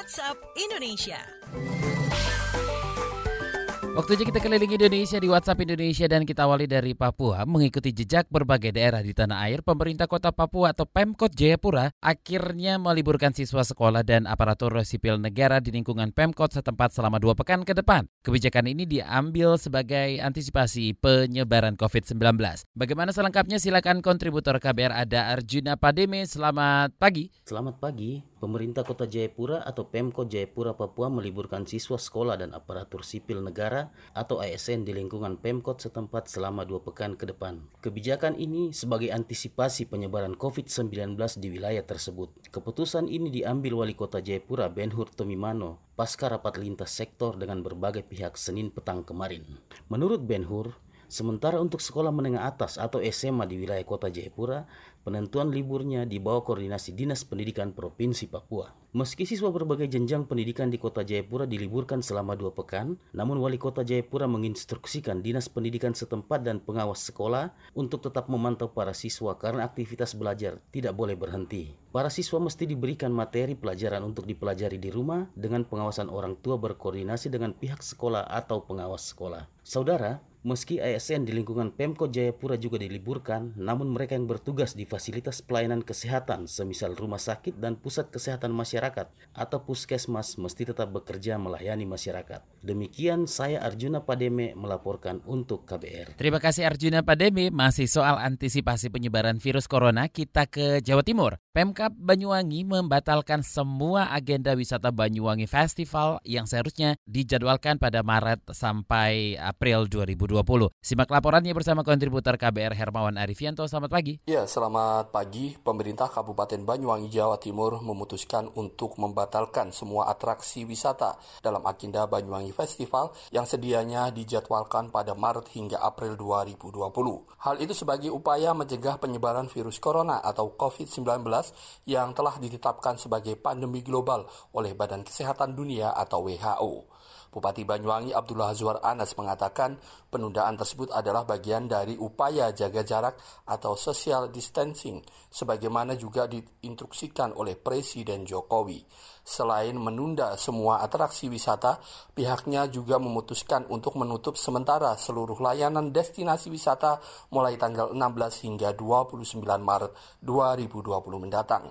WhatsApp Indonesia. Waktunya kita keliling Indonesia di WhatsApp Indonesia dan kita awali dari Papua. Mengikuti jejak berbagai daerah di tanah air, pemerintah kota Papua atau Pemkot Jayapura akhirnya meliburkan siswa sekolah dan aparatur sipil negara di lingkungan Pemkot setempat selama dua pekan ke depan. Kebijakan ini diambil sebagai antisipasi penyebaran COVID-19. Bagaimana selengkapnya silakan kontributor KBR ada Arjuna Pademe. Selamat pagi. Selamat pagi. Pemerintah Kota Jayapura atau Pemkot Jayapura Papua meliburkan siswa sekolah dan aparatur sipil negara atau ASN di lingkungan Pemkot setempat selama dua pekan ke depan. Kebijakan ini sebagai antisipasi penyebaran COVID-19 di wilayah tersebut. Keputusan ini diambil Wali Kota Jayapura Benhur Tomimano pasca rapat lintas sektor dengan berbagai pihak Senin petang kemarin. Menurut Benhur, Sementara untuk sekolah menengah atas atau SMA di wilayah kota Jayapura, penentuan liburnya di bawah koordinasi Dinas Pendidikan Provinsi Papua. Meski siswa berbagai jenjang pendidikan di kota Jayapura diliburkan selama dua pekan, namun wali kota Jayapura menginstruksikan Dinas Pendidikan setempat dan pengawas sekolah untuk tetap memantau para siswa karena aktivitas belajar tidak boleh berhenti. Para siswa mesti diberikan materi pelajaran untuk dipelajari di rumah dengan pengawasan orang tua berkoordinasi dengan pihak sekolah atau pengawas sekolah. Saudara, Meski ASN di lingkungan Pemkot Jayapura juga diliburkan, namun mereka yang bertugas di fasilitas pelayanan kesehatan semisal rumah sakit dan pusat kesehatan masyarakat atau puskesmas mesti tetap bekerja melayani masyarakat. Demikian saya Arjuna Pademe melaporkan untuk KBR. Terima kasih Arjuna Pademe. Masih soal antisipasi penyebaran virus corona, kita ke Jawa Timur. Pemkap Banyuwangi membatalkan semua agenda wisata Banyuwangi Festival yang seharusnya dijadwalkan pada Maret sampai April 2020. 2020. Simak laporannya bersama kontributor KBR Hermawan Arifianto. Selamat pagi. Ya, selamat pagi. Pemerintah Kabupaten Banyuwangi, Jawa Timur memutuskan untuk membatalkan semua atraksi wisata dalam agenda Banyuwangi Festival yang sedianya dijadwalkan pada Maret hingga April 2020. Hal itu sebagai upaya mencegah penyebaran virus corona atau COVID-19 yang telah ditetapkan sebagai pandemi global oleh Badan Kesehatan Dunia atau WHO. Bupati Banyuwangi Abdullah Azwar Anas mengatakan penundaan tersebut adalah bagian dari upaya jaga jarak atau social distancing sebagaimana juga diinstruksikan oleh Presiden Jokowi. Selain menunda semua atraksi wisata, pihaknya juga memutuskan untuk menutup sementara seluruh layanan destinasi wisata mulai tanggal 16 hingga 29 Maret 2020 mendatang mendatang.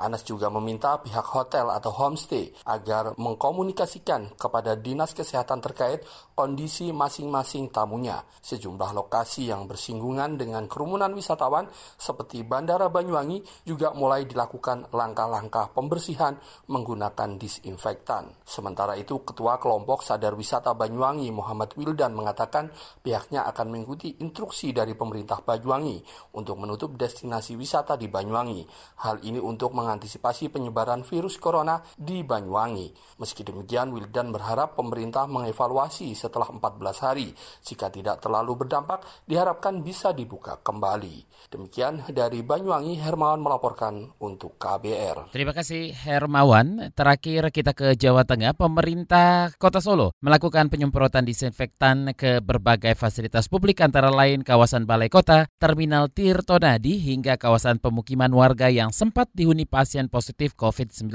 Anas juga meminta pihak hotel atau homestay agar mengkomunikasikan kepada dinas kesehatan terkait kondisi masing-masing tamunya. Sejumlah lokasi yang bersinggungan dengan kerumunan wisatawan seperti Bandara Banyuwangi juga mulai dilakukan langkah-langkah pembersihan menggunakan disinfektan. Sementara itu, Ketua Kelompok Sadar Wisata Banyuwangi Muhammad Wildan mengatakan pihaknya akan mengikuti instruksi dari pemerintah Banyuwangi untuk menutup destinasi wisata di Banyuwangi. Hal ini untuk meng mengantisipasi penyebaran virus corona di Banyuwangi. Meski demikian, Wildan berharap pemerintah mengevaluasi setelah 14 hari. Jika tidak terlalu berdampak, diharapkan bisa dibuka kembali. Demikian dari Banyuwangi, Hermawan melaporkan untuk KBR. Terima kasih Hermawan. Terakhir kita ke Jawa Tengah. Pemerintah Kota Solo melakukan penyemprotan disinfektan ke berbagai fasilitas publik antara lain kawasan Balai Kota, Terminal Tirtonadi hingga kawasan pemukiman warga yang sempat dihuni pasien positif COVID-19.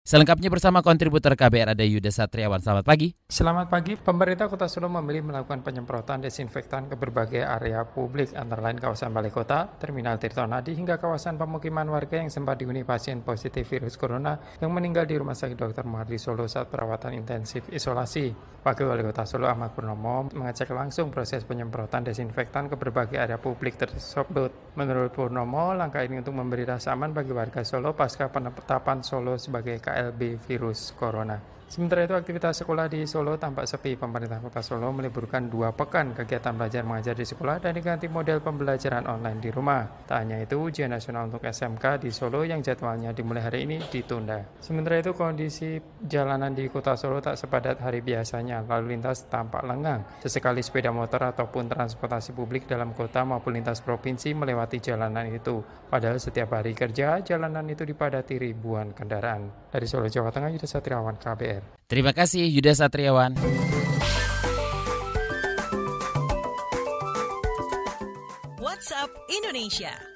Selengkapnya bersama kontributor KBR ada Yuda Satriawan. Selamat pagi. Selamat pagi. Pemerintah Kota Solo memilih melakukan penyemprotan desinfektan ke berbagai area publik antara lain kawasan Balai Kota, Terminal Tirtonadi hingga kawasan pemukiman warga yang sempat dihuni pasien positif virus corona yang meninggal di Rumah Sakit Dr. Muhardi Solo saat perawatan intensif isolasi. Wakil Wali Kota Solo Ahmad Purnomo mengecek langsung proses penyemprotan desinfektan ke berbagai area publik tersebut. Menurut Purnomo, langkah ini untuk memberi rasa aman bagi warga Solo pasca penetapan Solo sebagai KLB virus corona. Sementara itu aktivitas sekolah di Solo tampak sepi. Pemerintah Kota Solo meliburkan dua pekan kegiatan belajar mengajar di sekolah dan diganti model pembelajaran online di rumah. Tak hanya itu, ujian nasional untuk SMK di Solo yang jadwalnya dimulai hari ini ditunda. Sementara itu kondisi jalanan di Kota Solo tak sepadat hari biasanya. Lalu lintas tampak lengang. Sesekali sepeda motor ataupun transportasi publik dalam kota maupun lintas provinsi melewati jalanan itu. Padahal setiap hari kerja, jalanan itu dipadati ribuan kendaraan. Dari Solo, Jawa Tengah, Yudha Satriawan, KBR. Terima kasih Yuda Satriawan. WhatsApp Indonesia.